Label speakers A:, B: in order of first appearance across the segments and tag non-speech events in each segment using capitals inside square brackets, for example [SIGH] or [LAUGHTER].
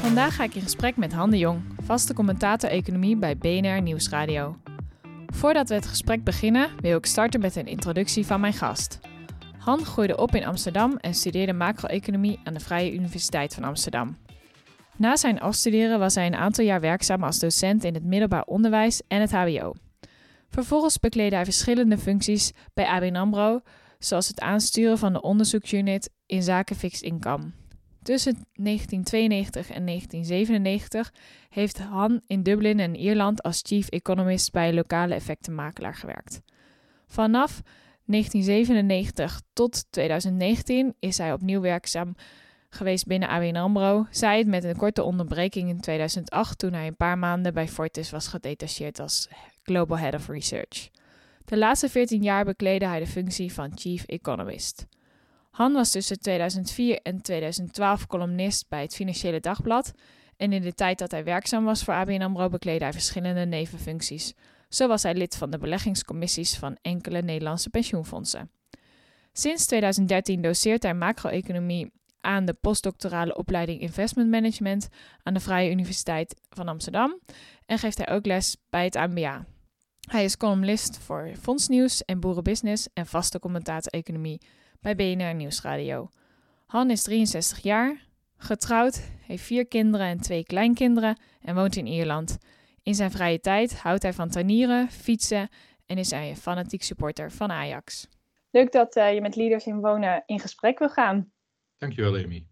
A: Vandaag ga ik in gesprek met Han de Jong, vaste commentator economie bij BNR Nieuwsradio. Voordat we het gesprek beginnen, wil ik starten met een introductie van mijn gast. Han groeide op in Amsterdam en studeerde macro-economie aan de Vrije Universiteit van Amsterdam. Na zijn afstuderen was hij een aantal jaar werkzaam als docent in het middelbaar onderwijs en het HBO. Vervolgens bekleedde hij verschillende functies bij ABN AMRO, zoals het aansturen van de onderzoeksunit in zaken fixed income. Tussen 1992 en 1997 heeft Han in Dublin en Ierland als chief economist bij lokale effectenmakelaar gewerkt. Vanaf 1997 tot 2019 is hij opnieuw werkzaam geweest binnen ABN AMRO, zij het met een korte onderbreking in 2008 toen hij een paar maanden bij Fortis was gedetacheerd als Global Head of Research. De laatste 14 jaar bekleedde hij de functie van Chief Economist. Han was tussen 2004 en 2012 columnist bij het Financiële Dagblad en in de tijd dat hij werkzaam was voor ABN AMRO bekleedde hij verschillende nevenfuncties. Zo was hij lid van de beleggingscommissies van enkele Nederlandse pensioenfondsen. Sinds 2013 doseert hij macro-economie aan de postdoctorale opleiding Investment Management aan de Vrije Universiteit van Amsterdam en geeft hij ook les bij het ANBA. Hij is columnist voor Fondsnieuws en Boerenbusiness en vaste commentator economie bij BNR Nieuwsradio. Han is 63 jaar, getrouwd, heeft vier kinderen en twee kleinkinderen en woont in Ierland. In zijn vrije tijd houdt hij van tuinieren, fietsen en is hij een fanatiek supporter van Ajax. Leuk dat uh, je met Leaders in Wonen in gesprek wil gaan.
B: Dankjewel, Amy.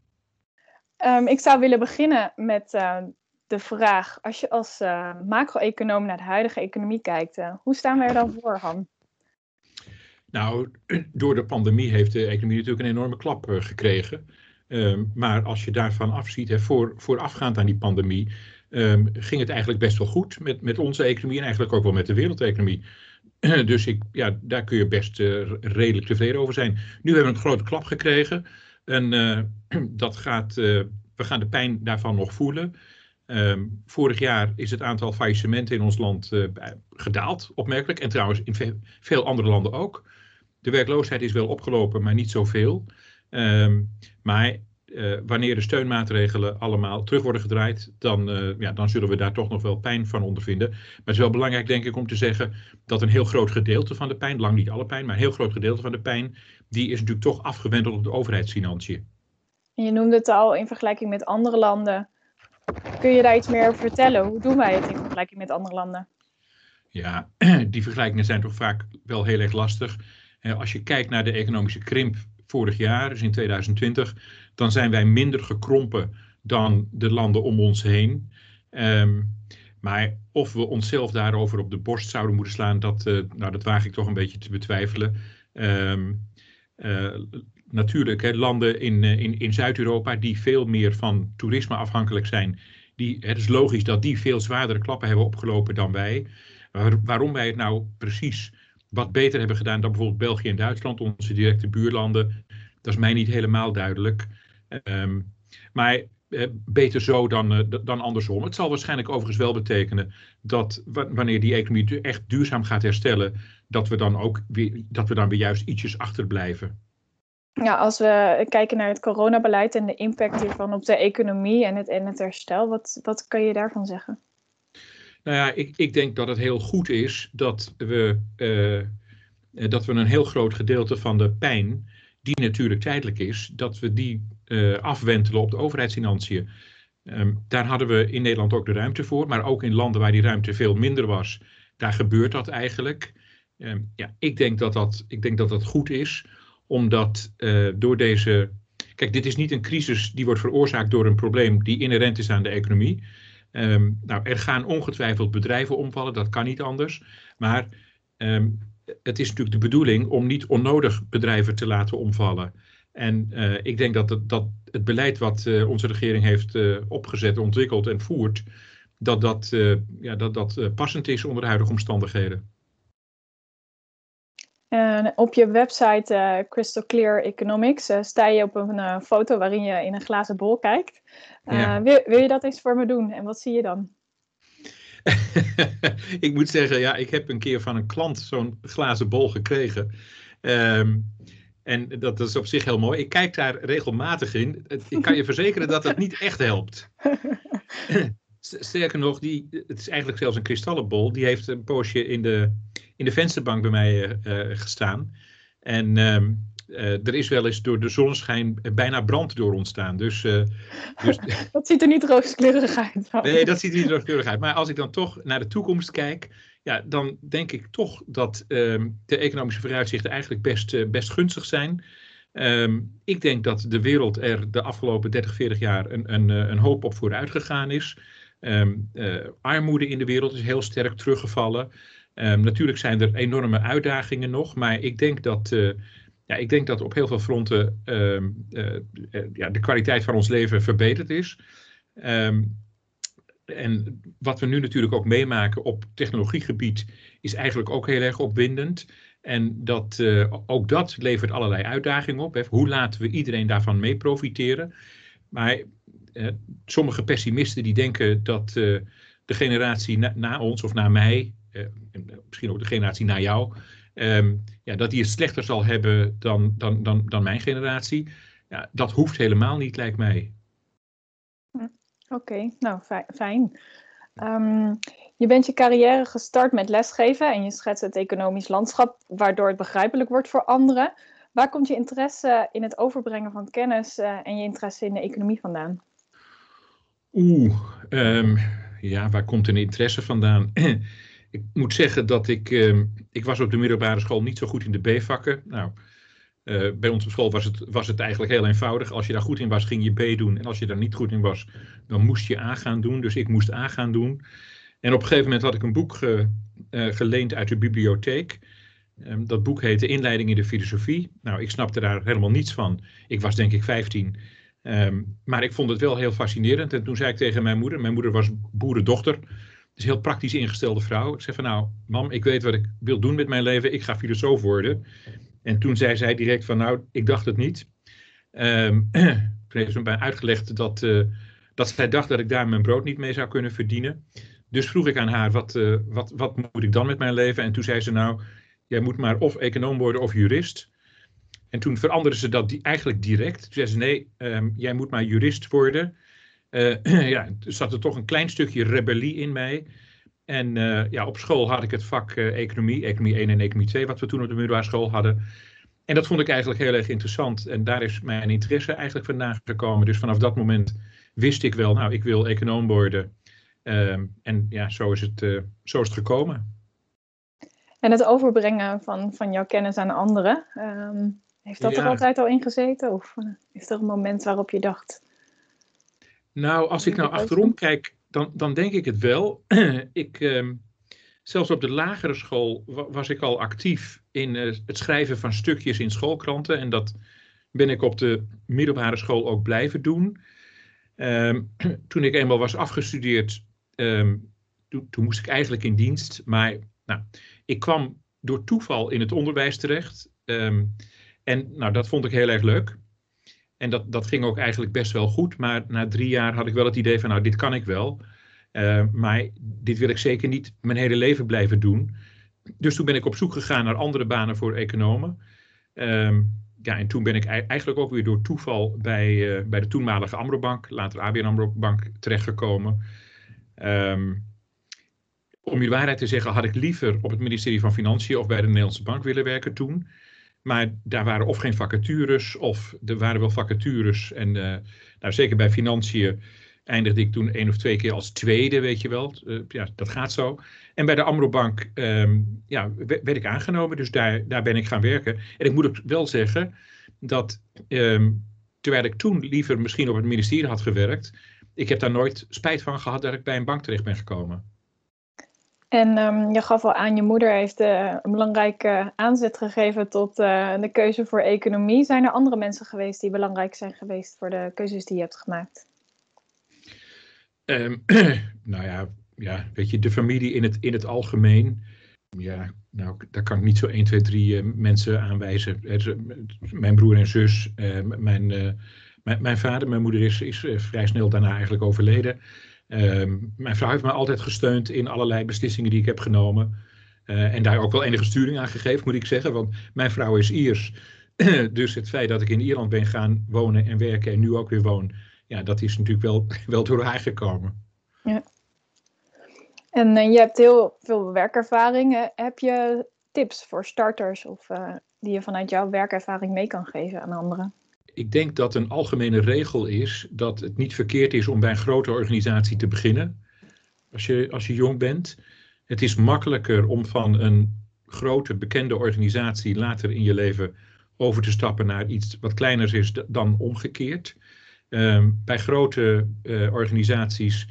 A: Um, ik zou willen beginnen met uh, de vraag: als je als uh, macro-econoom naar de huidige economie kijkt, hoe staan we er dan voor, Han?
B: Nou, [CLEARS THROAT] door de pandemie heeft de economie natuurlijk een enorme klap uh, gekregen. Um, maar als je daarvan afziet, voor, voorafgaand aan die pandemie, um, ging het eigenlijk best wel goed met, met onze economie en eigenlijk ook wel met de wereldeconomie. [CLEARS THROAT] dus ik, ja, daar kun je best uh, redelijk tevreden over zijn. Nu hebben we een grote klap gekregen en uh, [CLEARS THROAT] dat gaat, we gaan de pijn daarvan nog voelen. Um, vorig jaar is het aantal faillissementen in ons land gedaald, opmerkelijk. En trouwens in ve veel andere landen ook. De werkloosheid is wel opgelopen, maar niet zoveel. Um, maar uh, wanneer de steunmaatregelen allemaal terug worden gedraaid, dan, uh, ja, dan zullen we daar toch nog wel pijn van ondervinden. Maar het is wel belangrijk, denk ik, om te zeggen dat een heel groot gedeelte van de pijn, lang niet alle pijn, maar een heel groot gedeelte van de pijn, die is natuurlijk toch afgewendeld op de overheidsfinanciën.
A: Je noemde het al in vergelijking met andere landen. Kun je daar iets meer over vertellen? Hoe doen wij het in vergelijking met andere landen?
B: Ja, [CLEARS THROAT] die vergelijkingen zijn toch vaak wel heel erg lastig. Als je kijkt naar de economische krimp vorig jaar, dus in 2020, dan zijn wij minder gekrompen dan de landen om ons heen. Um, maar of we onszelf daarover op de borst zouden moeten slaan, dat, uh, nou, dat waag ik toch een beetje te betwijfelen. Um, uh, natuurlijk, hè, landen in, uh, in, in Zuid-Europa die veel meer van toerisme afhankelijk zijn, die, het is logisch dat die veel zwaardere klappen hebben opgelopen dan wij. Waar, waarom wij het nou precies wat beter hebben gedaan dan bijvoorbeeld België en Duitsland, onze directe buurlanden. Dat is mij niet helemaal duidelijk. Um, maar eh, beter zo dan, uh, dan andersom. Het zal waarschijnlijk overigens wel betekenen dat wanneer die economie echt duurzaam gaat herstellen, dat we dan ook weer, dat we dan weer juist ietsjes achterblijven. Ja, als we kijken naar het coronabeleid en de impact hiervan op de economie en het, en het herstel, wat, wat kan je daarvan zeggen? Nou ja, ik, ik denk dat het heel goed is dat we, uh, dat we een heel groot gedeelte van de pijn, die natuurlijk tijdelijk is, dat we die uh, afwentelen op de overheidsfinanciën. Um, daar hadden we in Nederland ook de ruimte voor, maar ook in landen waar die ruimte veel minder was, daar gebeurt dat eigenlijk. Um, ja, ik denk dat dat, ik denk dat dat goed is, omdat door deze. Kijk, dit is niet een crisis die wordt veroorzaakt door een probleem die inherent is aan de economie. Um, nou, er gaan ongetwijfeld bedrijven omvallen, dat kan niet anders. Maar um, het is natuurlijk de bedoeling om niet onnodig bedrijven te laten omvallen. En ik denk dat het, dat het beleid wat onze regering heeft opgezet, ontwikkeld en voert, dat dat, ja, dat, dat passend is onder de huidige omstandigheden.
A: En op je website Crystal Clear Economics sta je op een foto waarin je in een glazen bol kijkt. Ja. Wil, wil, je dat eens voor me doen en wat zie je dan? [LAUGHS]
B: ik moet zeggen, ja, ik heb een keer van een klant zo'n glazen bol gekregen. Um, en dat is op zich heel mooi. Ik kijk daar regelmatig in. Ik kan je [LAUGHS] verzekeren dat het niet echt helpt. [LAUGHS] Sterker nog, die, het is eigenlijk zelfs een kristallenbol. Die heeft een poosje in de, in de vensterbank bij mij uh, gestaan. En uh, er is wel eens door de zonneschijn bijna brand door ontstaan. Dus, uh,
A: dus [LAUGHS] [LAUGHS] dat ziet er niet rooskleurig uit.
B: Nee, dat ziet er niet rooskleurig uit. Maar als ik dan toch naar de toekomst kijk, ja, dan denk ik toch dat ehm, de economische vooruitzichten eigenlijk best, best gunstig zijn. Um, ik denk dat de wereld er de afgelopen 30, 40 jaar een, een, een hoop op vooruit gegaan is. Um, uh, armoede in de wereld is heel sterk teruggevallen. Natuurlijk zijn er enorme uitdagingen nog, maar ik denk dat, uh, ja, ik denk dat op heel veel fronten um, uh, ja, de kwaliteit van ons leven verbeterd is. en wat we nu natuurlijk ook meemaken op technologiegebied is eigenlijk ook heel erg opwindend. En dat, ook dat levert allerlei uitdagingen op. Hoe laten we iedereen daarvan mee profiteren? Maar sommige pessimisten die denken dat de generatie na, ons of na mij, misschien ook de generatie na jou, um, ja, dat die het slechter zal hebben dan, dan, dan, dan mijn generatie. Ja, dat hoeft helemaal niet, lijkt mij.
A: Hm, oké, okay, nou fijn. Um, je bent je carrière gestart met lesgeven en je schetst het economisch landschap, waardoor het begrijpelijk wordt voor anderen. Waar komt je interesse in het overbrengen van kennis uh, en je interesse in de economie vandaan?
B: Oeh, um, ja, waar komt een interesse vandaan? [CLEARS THROAT] ik moet zeggen dat ik, um, ik was op de middelbare school niet zo goed in de B-vakken. Nou, uh, bij ons op school was het, was het eigenlijk heel eenvoudig. Als je daar goed in was, ging je B doen. En als je daar niet goed in was, dan moest je A gaan doen. Dus ik moest A gaan doen. En op een gegeven moment had ik een boek ge, uh, geleend uit de bibliotheek. Um, dat boek heette Inleiding in de filosofie. Nou, ik snapte daar helemaal niets van. Ik was denk ik 15. Um, maar ik vond het wel heel fascinerend. En toen zei ik tegen mijn moeder, mijn moeder was boerendochter, dus heel praktisch ingestelde vrouw. Ik zei van nou, mam, ik weet wat ik wil doen met mijn leven, ik ga filosoof worden. En toen zei zij direct van nou, ik dacht het niet. Um, [CLEARS THROAT] toen heeft ze mij uitgelegd dat, uh, dat zij dacht dat ik daar mijn brood niet mee zou kunnen verdienen. Dus vroeg ik aan haar, wat, uh, wat, wat moet ik dan met mijn leven? En toen zei ze nou, jij moet maar of econoom worden of jurist. En toen veranderden ze dat die eigenlijk direct. Toen zeiden ze, nee, um, jij moet maar jurist worden. Uh, [CLEARS THROAT] ja, er zat er toch een klein stukje rebellie in mij. En uh, ja, op school had ik het vak uh, economie, economie 1 en economie 2, wat we toen op de middelbare school hadden. En dat vond ik eigenlijk heel erg interessant. En daar is mijn interesse eigenlijk vandaan gekomen. Dus vanaf dat moment wist ik wel, nou, ik wil econoom worden. Um, en ja, zo is, het, zo is het gekomen.
A: En het overbrengen van, van jouw kennis aan anderen. Um, heeft dat er altijd al in gezeten? Of eh, is er een moment waarop je dacht.
B: Nou, als ik nou achterom kijk, dan, dan denk ik het wel. [CLEARS THROAT] ik, eh, zelfs op de lagere school was ik al actief in uh, het schrijven van stukjes in schoolkranten. En dat ben ik op de middelbare school ook blijven doen. Um, [CLEARS THROAT] toen ik eenmaal was afgestudeerd, um, toen, toen, moest ik eigenlijk in dienst. Maar nou, ik kwam door toeval in het onderwijs terecht. Um, en nou, dat vond ik heel erg leuk. En dat, dat ging ook eigenlijk best wel goed. Maar na drie jaar had ik wel het idee van, nou, dit kan ik wel. Uh, maar dit wil ik zeker niet mijn hele leven blijven doen. Dus toen ben ik op zoek gegaan naar andere banen voor economen. Uh, ja, en toen ben ik eigenlijk ook weer door toeval bij, uh, bij de toenmalige Amrobank, later ABN Amrobank, terechtgekomen. Um, om je waarheid te zeggen, had ik liever op het ministerie van Financiën of bij de Nederlandse Bank willen werken toen. Maar daar waren of geen vacatures, of er waren wel vacatures. En uh, nou, zeker bij financiën eindigde ik toen één of twee keer als tweede, weet je wel. Uh, ja, dat gaat zo. En bij de Amrobank um, ja, werd ik aangenomen, dus daar, daar ben ik gaan werken. En ik moet ook wel zeggen dat um, terwijl ik toen liever misschien op het ministerie had gewerkt, ik heb daar nooit spijt van gehad dat ik bij een bank terecht ben gekomen.
A: En um, je gaf al aan, je moeder heeft uh, een belangrijke aanzet gegeven tot uh, de keuze voor economie. Zijn er andere mensen geweest die belangrijk zijn geweest voor de keuzes die je hebt gemaakt?
B: Um, [CLEARS THROAT] nou ja, ja, weet je, de familie in het, in het algemeen. Ja, nou, daar kan ik niet zo 1, 2, 3 uh, mensen aanwijzen. Mijn broer en zus, mijn, mijn, mijn, vader, mijn moeder is, is vrij snel daarna eigenlijk overleden. Um, mijn vrouw heeft me altijd gesteund in allerlei beslissingen die ik heb genomen. Uh, en daar ook wel enige sturing aan gegeven, moet ik zeggen. Want mijn vrouw is Iers. [CLEARS THROAT] dus het feit dat ik in Ierland ben gaan wonen en werken en nu ook weer woon. Ja, dat is natuurlijk wel, [LAUGHS] wel door haar gekomen.
A: Ja. En uh, je hebt heel veel werkervaring. Heb je tips voor starters of die je vanuit jouw werkervaring mee kan geven aan anderen?
B: Ik denk dat een algemene regel is dat het niet verkeerd is om bij een grote organisatie te beginnen. Als je, als je jong bent. Het is makkelijker om van een grote bekende organisatie later in je leven over te stappen naar iets wat kleiner is dan omgekeerd. Um, bij grote uh, organisaties,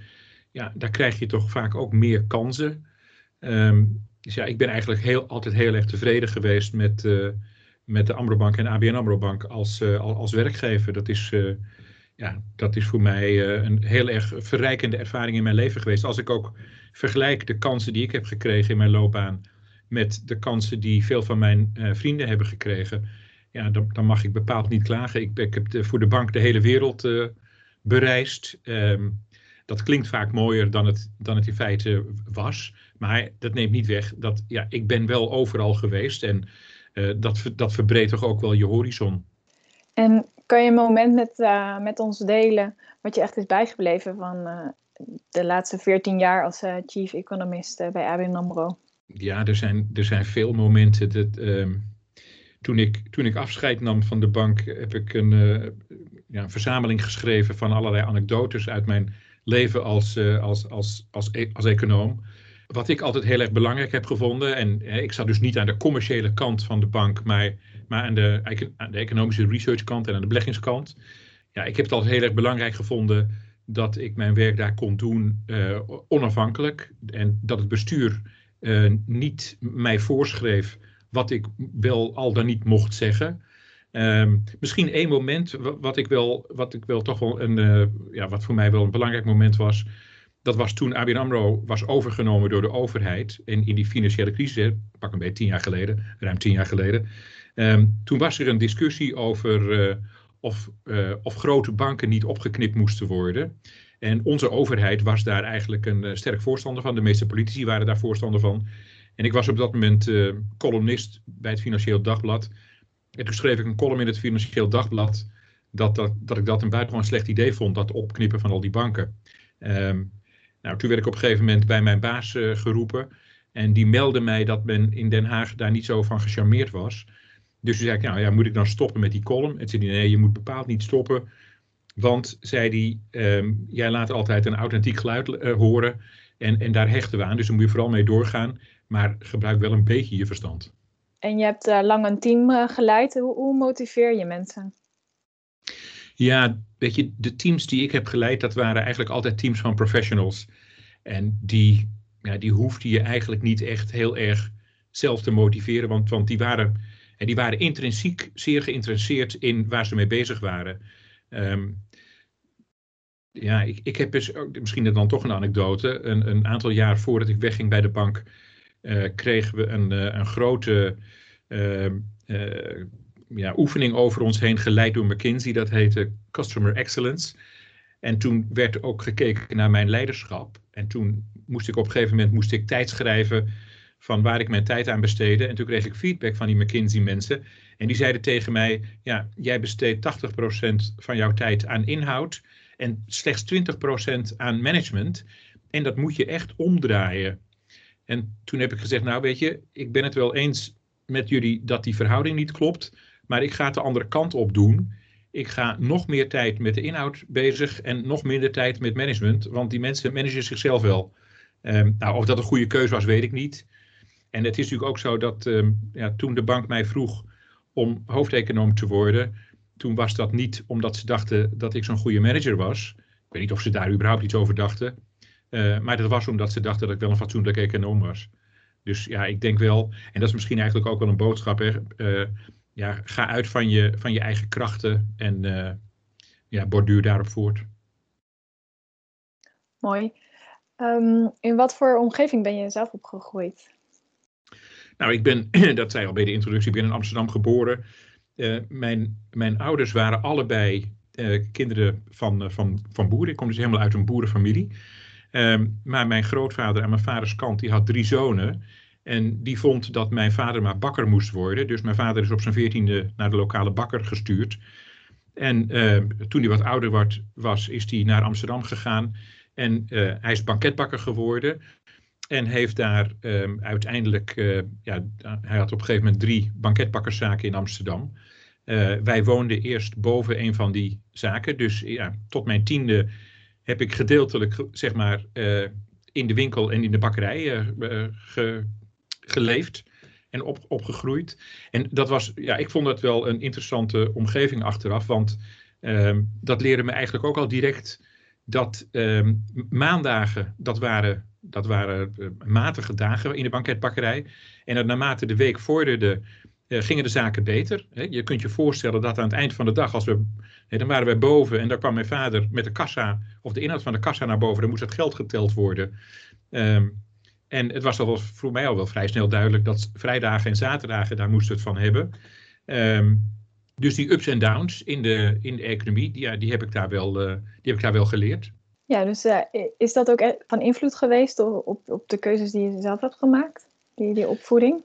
B: ja, daar krijg je toch vaak ook meer kansen. Um, dus ja, ik ben eigenlijk heel, altijd heel erg tevreden geweest met, uh, met de Amrobank en ABN Amrobank als, uh, als werkgever. Dat is, uh, ja, dat is voor mij uh, een heel erg verrijkende ervaring in mijn leven geweest. Als ik ook vergelijk de kansen die ik heb gekregen in mijn loopbaan met de kansen die veel van mijn vrienden hebben gekregen, ja, dan, dan, mag ik bepaald niet klagen. Ik, ik heb voor de bank de hele wereld bereisd. Um, dat klinkt vaak mooier dan het, dan het in feite was. Maar dat neemt niet weg dat ja, ik ben wel overal geweest en uh, dat, dat verbreedt toch ook wel je horizon.
A: En kan je een moment met, uh, met ons delen wat je echt is bijgebleven van uh, de laatste 14 jaar als chief economist bij ABN AMRO?
B: Ja, er zijn, er zijn veel momenten. Dat, ehm, toen, ik, toen ik afscheid nam van de bank heb ik een, ja, een verzameling geschreven van allerlei anekdotes uit mijn leven als, als, als, als, e als econoom. Wat ik altijd heel erg belangrijk heb gevonden, en hè, ik zat dus niet aan de commerciële kant van de bank, maar, maar aan, de, aan de economische research kant en aan de beleggingskant. Ja, ik heb het altijd heel erg belangrijk gevonden dat ik mijn werk daar kon doen uh, onafhankelijk. En dat het bestuur uh, niet mij voorschreef wat ik wel al dan niet mocht zeggen. Um, misschien één moment wat ik wel, wat ik wel toch wel een, ja, wat voor mij wel een belangrijk moment was. Dat was toen ABN AMRO was overgenomen door de overheid. En in die financiële crisis, pak een beetje tien jaar geleden, ruim tien jaar geleden. Um, toen was er een discussie over uh, of, uh, of grote banken niet opgeknipt moesten worden. En onze overheid was daar eigenlijk een uh, sterk voorstander van. De meeste politici waren daar voorstander van. En ik was op dat moment columnist bij het Financieel Dagblad. En toen schreef ik een column in het Financieel Dagblad. Dat, dat, dat ik dat een buitengewoon slecht idee vond, dat opknippen van al die banken. Um, nou, toen werd ik op een gegeven moment bij mijn baas uh, geroepen. En die meldde mij dat men in Den Haag daar niet zo van gecharmeerd was. Dus toen zei ik, nou ja, moet ik dan stoppen met die column? En zei hij, nee, je moet bepaald niet stoppen. Want, zei hij, um, jij laat altijd een authentiek geluid uh, horen. En, en daar hechten we aan, dus daar moet je vooral mee doorgaan. Maar gebruik wel een beetje je verstand.
A: En je hebt uh, lang een team uh, geleid. Hoe, hoe motiveer je mensen?
B: Ja, weet je, de teams die ik heb geleid, dat waren eigenlijk altijd teams van professionals. En die, ja, die hoefde je eigenlijk niet echt heel erg zelf te motiveren, want, want die, waren, en die waren intrinsiek zeer geïnteresseerd in waar ze mee bezig waren. Um, ja, ik, ik heb dus, misschien dan toch een anekdote. Een, een aantal jaar voordat ik wegging bij de bank, uh, kregen we een, uh, een grote uh, ja, oefening over ons heen geleid door McKinsey. Dat heette Customer Excellence. En toen werd ook gekeken naar mijn leiderschap. En toen moest ik op een gegeven moment moest ik tijd schrijven van waar ik mijn tijd aan besteedde. En toen kreeg ik feedback van die McKinsey mensen. En die zeiden tegen mij, ja, jij besteedt 80% van jouw tijd aan inhoud en slechts 20% aan management. En dat moet je echt omdraaien. En toen heb ik gezegd, nou weet je, ik ben het wel eens met jullie dat die verhouding niet klopt. Maar ik ga het de andere kant op doen. Ik ga nog meer tijd met de inhoud bezig en nog minder tijd met management. Want die mensen managen zichzelf wel. Um, nou, of dat een goede keuze was, weet ik niet. En het is natuurlijk ook zo dat um, ja, toen de bank mij vroeg om hoofdeconoom te worden, toen was dat niet omdat ze dachten dat ik zo'n goede manager was. Ik weet niet of ze daar überhaupt iets over dachten. maar dat was omdat ze dachten dat ik wel een fatsoenlijke econoom was. Dus ja, ik denk wel, en dat is misschien eigenlijk ook wel een boodschap, hè, ja, ga uit van je, van je eigen krachten en ja, borduur daarop voort.
A: Mooi. Ehm, in wat voor omgeving ben je zelf opgegroeid?
B: Nou, ik ben, [CLEARS THROAT] dat zei al bij de introductie, ik ben in Amsterdam geboren. Uh, mijn, mijn ouders waren allebei uh, kinderen van, van, van boeren. Ik kom dus helemaal uit een boerenfamilie. Ehm, maar mijn grootvader aan mijn vaders kant, die had drie zonen. En die vond dat mijn vader maar bakker moest worden. Dus mijn vader is op zijn veertiende naar de lokale bakker gestuurd. En toen hij wat ouder was, is hij naar Amsterdam gegaan. En hij is banketbakker geworden. En heeft daar um, uiteindelijk, uh, ja, hij had op een gegeven moment drie banketbakkerszaken in Amsterdam. Uh, wij woonden eerst boven een van die zaken. Dus ja, tot mijn tiende heb ik gedeeltelijk, zeg maar, uh, in de winkel en in de bakkerij ge, geleefd en op, opgegroeid. En dat was, ja, ik vond dat wel een interessante omgeving achteraf, want ehm, dat leerde me eigenlijk ook al direct dat ehm, maandagen, dat waren dat waren eh, matige dagen in de banketbakkerij. En dat naarmate de week vorderde, uh, gingen de zaken beter. Je kunt je voorstellen dat aan het eind van de dag, als we, dan waren wij boven en daar kwam mijn vader met de kassa, of de inhoud van de kassa naar boven, dan moest het geld geteld worden. Um, en het was al voor mij al wel vrij snel duidelijk dat vrijdagen en zaterdagen, daar moesten we het van hebben. Um, dus die ups en downs in de, in de economie, die, ja, die, heb ik daar wel, uh, die heb ik daar wel geleerd.
A: Ja, dus uh, is dat ook e-, van invloed geweest op, op de keuzes die je zelf hebt gemaakt, die, die opvoeding?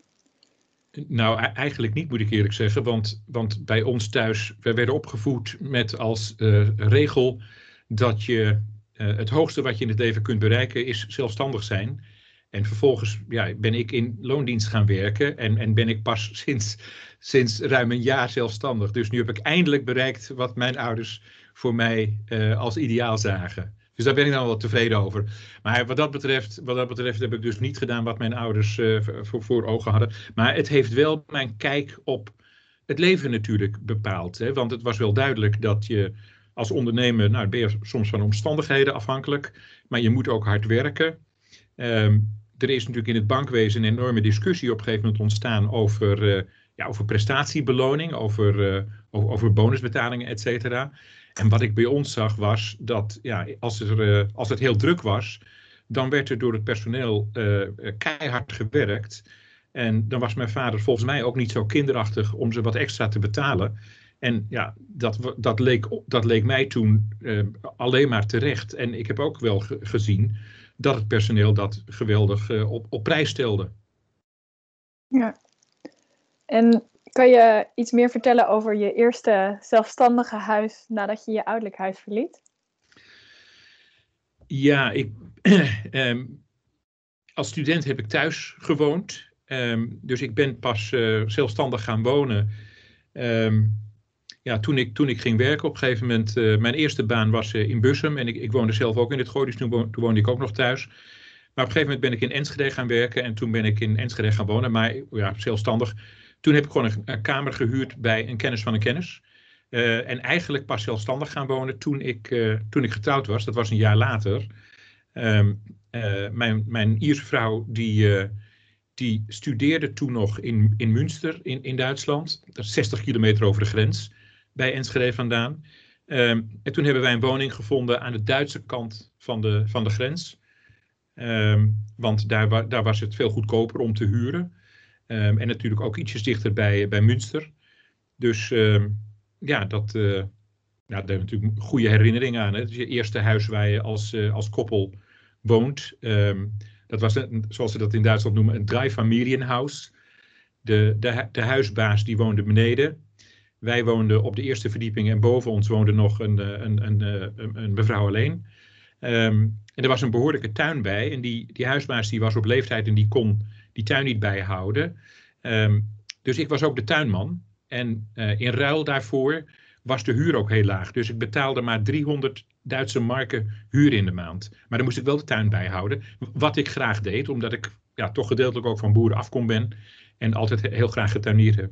B: Nou, e-, eigenlijk niet, moet ik eerlijk zeggen. Want, want bij ons thuis, we werden opgevoed met als uh, regel dat je uh, het hoogste wat je in het leven kunt bereiken is zelfstandig zijn. En vervolgens ja, ben ik in loondienst gaan werken en, en ben ik pas [LAUGHS] sinds, sinds ruim een jaar zelfstandig. Dus nu heb ik eindelijk bereikt wat mijn ouders voor mij uh, als ideaal zagen. Dus daar ben ik dan wel tevreden over. Maar wat dat betreft, wat dat betreft heb ik dus niet gedaan wat mijn ouders voor, voor ogen hadden. Maar het heeft wel mijn kijk op het leven natuurlijk bepaald. Hè? Want het was wel duidelijk dat je als ondernemer, nou ben je soms van omstandigheden afhankelijk, maar je moet ook hard werken. Um, er is natuurlijk in het bankwezen een enorme discussie op een gegeven moment ontstaan over, uh, ja, over prestatiebeloning, over, uh, over, bonusbetalingen, et cetera. En wat ik bij ons zag was dat ja, als, er, uh, als het heel druk was, dan werd er door het personeel keihard gewerkt. En dan was mijn vader volgens mij ook niet zo kinderachtig om ze wat extra te betalen. En ja, dat, dat, leek, dat leek mij toen alleen maar terecht. En ik heb ook wel ge gezien dat het personeel dat geweldig op, op prijs stelde.
A: Ja. En kan je iets meer vertellen over je eerste zelfstandige huis nadat je je ouderlijk huis verliet?
B: Ja, ik, um, [CLEARS THROAT] als student heb ik thuis gewoond. Um, dus ik ben pas uh, zelfstandig gaan wonen. Um, ja, toen, ik, toen ik ging werken op een gegeven moment. Uh, mijn eerste baan was uh, in Bussum. En ik, ik woonde zelf ook in het Gooi, dus toen, toen woonde ik ook nog thuis. Maar op een gegeven moment ben ik in Enschede gaan werken. En toen ben ik in Enschede gaan wonen. Maar ja, zelfstandig toen heb ik gewoon een, kamer gehuurd bij een kennis van een kennis. Uh, en eigenlijk pas zelfstandig gaan wonen toen ik, toen ik getrouwd was. Dat was een jaar later. Uh, mijn, mijn Ierse vrouw die, die studeerde toen nog in, in Münster in, in Duitsland. Dat is 60 kilometer over de grens bij Enschede vandaan. Um, en toen hebben wij een woning gevonden aan de Duitse kant van de, van de grens. Um, want daar, daar was het veel goedkoper om te huren. Um, en natuurlijk ook ietsjes dichter bij, bij Münster. Dus ja, dat, uh, nou, daar hebben natuurlijk goede herinneringen aan. Het is je eerste huis waar je als, uh, als koppel woont. Dat was, een, zoals ze dat in Duitsland noemen, een Dreifamilienhaus. De, de, de huisbaas die woonde beneden. Wij woonden op de eerste verdieping en boven ons woonde nog een, eh, een, een, een, een mevrouw alleen. Um, en er was een behoorlijke tuin bij. En die, die huisbaas die was op leeftijd en die kon die tuin niet bijhouden. Um, dus ik was ook de tuinman. En uh, in ruil daarvoor was de huur ook heel laag. Dus ik betaalde maar 300 Duitse marken huur in de maand. Maar dan moest ik wel de tuin bijhouden. Wat ik graag deed, omdat ik ja, toch gedeeltelijk ook van boeren afkom ben. En altijd heel graag getuinierd heb.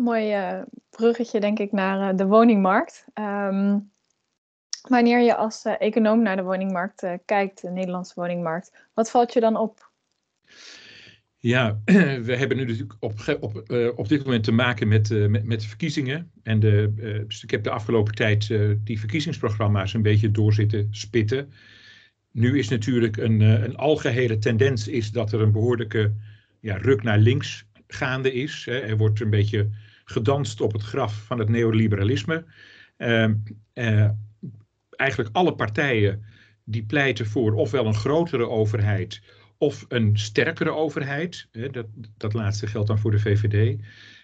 A: Mooi uh, bruggetje denk ik naar uh, de woningmarkt. Um, wanneer je als uh, econoom naar de woningmarkt kijkt, de Nederlandse woningmarkt, wat valt je dan op?
B: Ja, [CLEARS THROAT] we hebben nu natuurlijk op, op, op dit moment te maken met, met, met, verkiezingen. En de, dus ik heb de afgelopen tijd die verkiezingsprogramma's een beetje doorzitten spitten. Nu is natuurlijk een, een algehele tendens is dat er een behoorlijke ja, ruk naar links gaande is. Er wordt een beetje gedanst op het graf van het neoliberalisme. Ehm, eigenlijk alle partijen die pleiten voor ofwel een grotere overheid of een sterkere overheid. Dat, dat laatste geldt dan voor de VVD.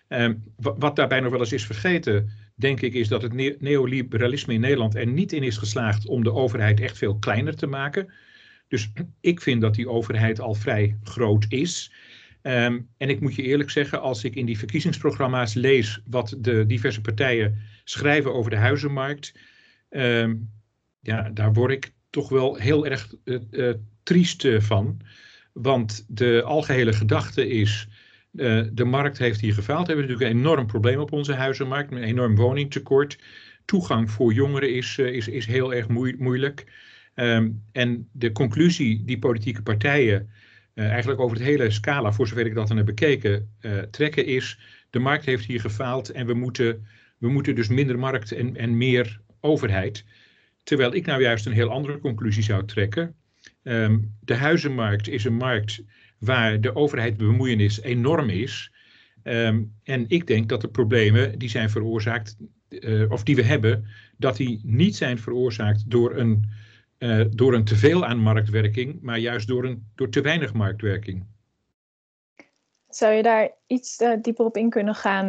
B: Ehm, wat daarbij nog wel eens is vergeten, denk ik, is dat het neoliberalisme in Nederland er niet in is geslaagd om de overheid echt veel kleiner te maken. Dus ik vind dat die overheid al vrij groot is. Ehm, en ik moet je eerlijk zeggen, als ik in die verkiezingsprogramma's lees wat de diverse partijen schrijven over de huizenmarkt, ehm, ja, daar word ik toch wel heel erg uh, triest van. Want de algehele gedachte is, de markt heeft hier gefaald. We hebben natuurlijk een enorm probleem op onze huizenmarkt, een enorm woningtekort. Toegang voor jongeren is, is, is heel erg moeilijk. Um, en de conclusie die politieke partijen eigenlijk over het hele scala, voor zover ik dat dan heb bekeken, uh, trekken is, de markt heeft hier gefaald en we moeten, we moeten dus minder markt en, en meer overheid. Terwijl ik nou juist een heel andere conclusie zou trekken. Um, de huizenmarkt is een markt waar de overheid bemoeienis enorm is. Um, en ik denk dat de problemen die zijn veroorzaakt, uh, of die we hebben, dat die niet zijn veroorzaakt door een, uh, door een teveel aan marktwerking, maar juist door, een, door te weinig marktwerking.
A: Zou je daar iets uh, dieper op in kunnen gaan?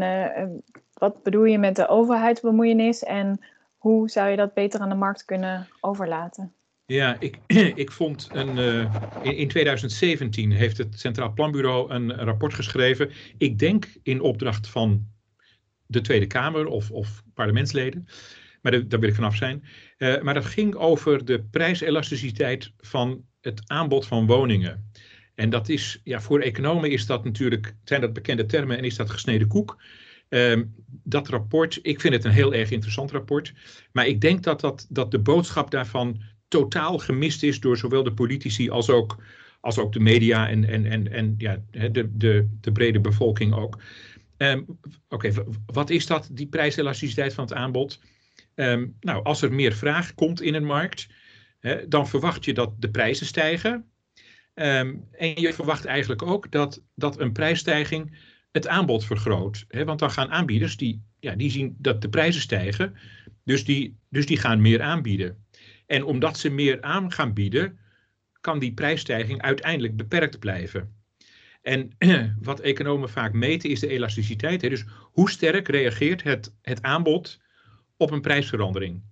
A: wat bedoel je met de overheidsbemoeienis en hoe zou je dat beter aan de markt kunnen overlaten?
B: Ja, ik, [CLEARS THROAT] ik vond een. Uh, in, 2017 heeft het Centraal Planbureau een rapport geschreven. Ik denk in opdracht van de Tweede Kamer of, of parlementsleden. Maar daar wil ik vanaf zijn. Uh, maar dat ging over de prijselasticiteit van het aanbod van woningen. En dat is, ja, voor economen is dat natuurlijk, zijn dat bekende termen en is dat gesneden koek. Um, dat rapport, ik vind het een heel erg interessant rapport. Maar ik denk dat, dat, dat de boodschap daarvan totaal gemist is door zowel de politici als ook, als ook de media en, en, en, en ja, de, de, de brede bevolking ook. Um, Oké, wat is dat, die prijselasticiteit van het aanbod? Um, nou, als er meer vraag komt in een markt, hè, dan verwacht je dat de prijzen stijgen. Um, en je verwacht eigenlijk ook dat, dat een prijsstijging het aanbod vergroot. Hè? Want dan gaan aanbieders die, ja, die zien dat de prijzen stijgen, dus die, dus die gaan meer aanbieden. En omdat ze meer aan gaan bieden, kan die prijsstijging uiteindelijk beperkt blijven. En [CLEARS THROAT] wat economen vaak meten is de elasticiteit. Hè? Dus hoe sterk reageert het, het aanbod op een prijsverandering?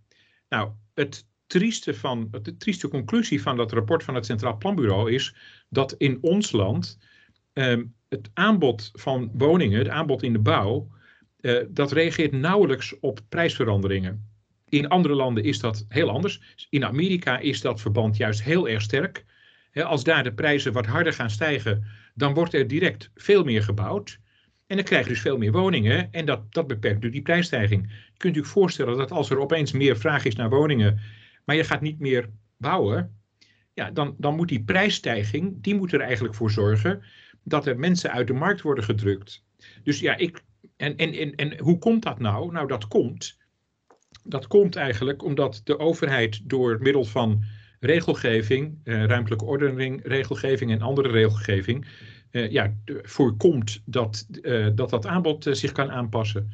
B: Nou, het trieste, van, de trieste conclusie van dat rapport van het Centraal Planbureau is dat in ons land ehm, het aanbod van woningen, het aanbod in de bouw, uh, dat reageert nauwelijks op prijsveranderingen. In andere landen is dat heel anders. In Amerika is dat verband juist heel erg sterk. als daar de prijzen wat harder gaan stijgen, dan wordt er direct veel meer gebouwd. En dan krijg je dus veel meer woningen. En dat, dat beperkt dus die prijsstijging. Je kunt je voorstellen dat als er opeens meer vraag is naar woningen, maar je gaat niet meer bouwen, ja, dan, dan moet die prijsstijging, die moet er eigenlijk voor zorgen dat er mensen uit de markt worden gedrukt. Dus ja, ik. En, en, en, en hoe komt dat nou? Nou, dat komt. Dat komt eigenlijk omdat de overheid door middel van regelgeving, eh, ruimtelijke ordening, regelgeving en andere regelgeving, ja, voorkomt dat, uh, dat dat aanbod uh, zich kan aanpassen.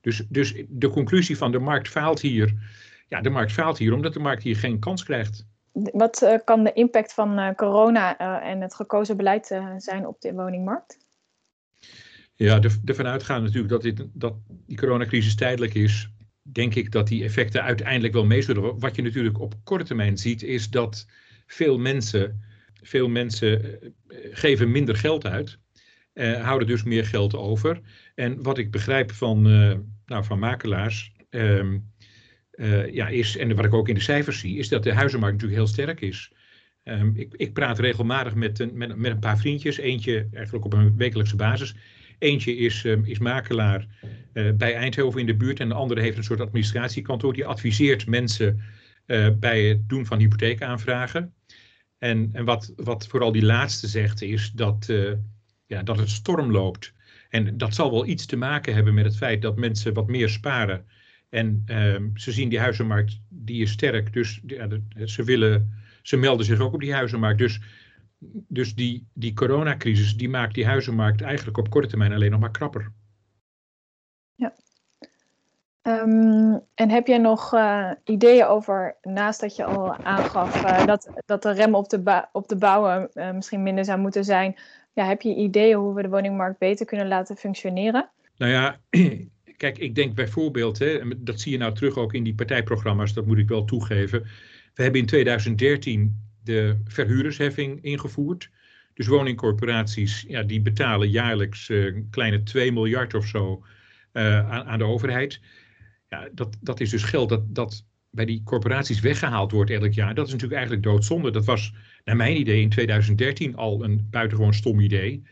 B: Dus, dus de conclusie van de markt faalt hier. Ja, de markt faalt hier omdat de markt hier geen kans krijgt.
A: Wat kan de impact van corona en het gekozen beleid zijn op de woningmarkt?
B: Ja, ervan uitgaan natuurlijk dat, dit, dat die coronacrisis tijdelijk is, denk ik dat die effecten uiteindelijk wel mee zullen. Wat je natuurlijk op korte termijn ziet, is dat veel mensen, veel mensen geven minder geld uit, houden dus meer geld over. En wat ik begrijp van, nou, van makelaars, uh, ja, is, en wat ik ook in de cijfers zie, is dat de huizenmarkt natuurlijk heel sterk is. Um, ik, ik, praat regelmatig met een, met, met, een paar vriendjes, eentje eigenlijk op een wekelijkse basis. Eentje is, um, is makelaar uh, bij Eindhoven in de buurt en de andere heeft een soort administratiekantoor die adviseert mensen bij het doen van hypotheekaanvragen. En, en wat, wat vooral die laatste zegt is dat, ja, dat het storm loopt. En dat zal wel iets te maken hebben met het feit dat mensen wat meer sparen. En ehm, ze zien die huizenmarkt, die is sterk. Dus ja, ze, willen, ze melden zich ook op die huizenmarkt. Dus, dus die, die coronacrisis die maakt die huizenmarkt eigenlijk op korte termijn alleen nog maar krapper.
A: Ehm, en heb jij nog uh, ideeën over, naast dat je al aangaf uh, dat, dat de rem op de, op de bouwen uh, misschien minder zou moeten zijn, ja, heb je ideeën hoe we de woningmarkt beter kunnen laten functioneren?
B: Nou ja, [CLEARS THROAT] kijk, ik denk bijvoorbeeld, hè, dat zie je nou terug ook in die partijprogramma's, dat moet ik wel toegeven. We hebben in 2013 de verhuurdersheffing ingevoerd. Dus woningcorporaties, ja, die betalen jaarlijks een kleine 2 miljard of zo aan, aan, de overheid. Ja, dat, dat is dus geld dat, dat bij die corporaties weggehaald wordt elk jaar. Dat is natuurlijk eigenlijk doodzonde. Dat was naar mijn idee in 2013 al een buitengewoon stom idee.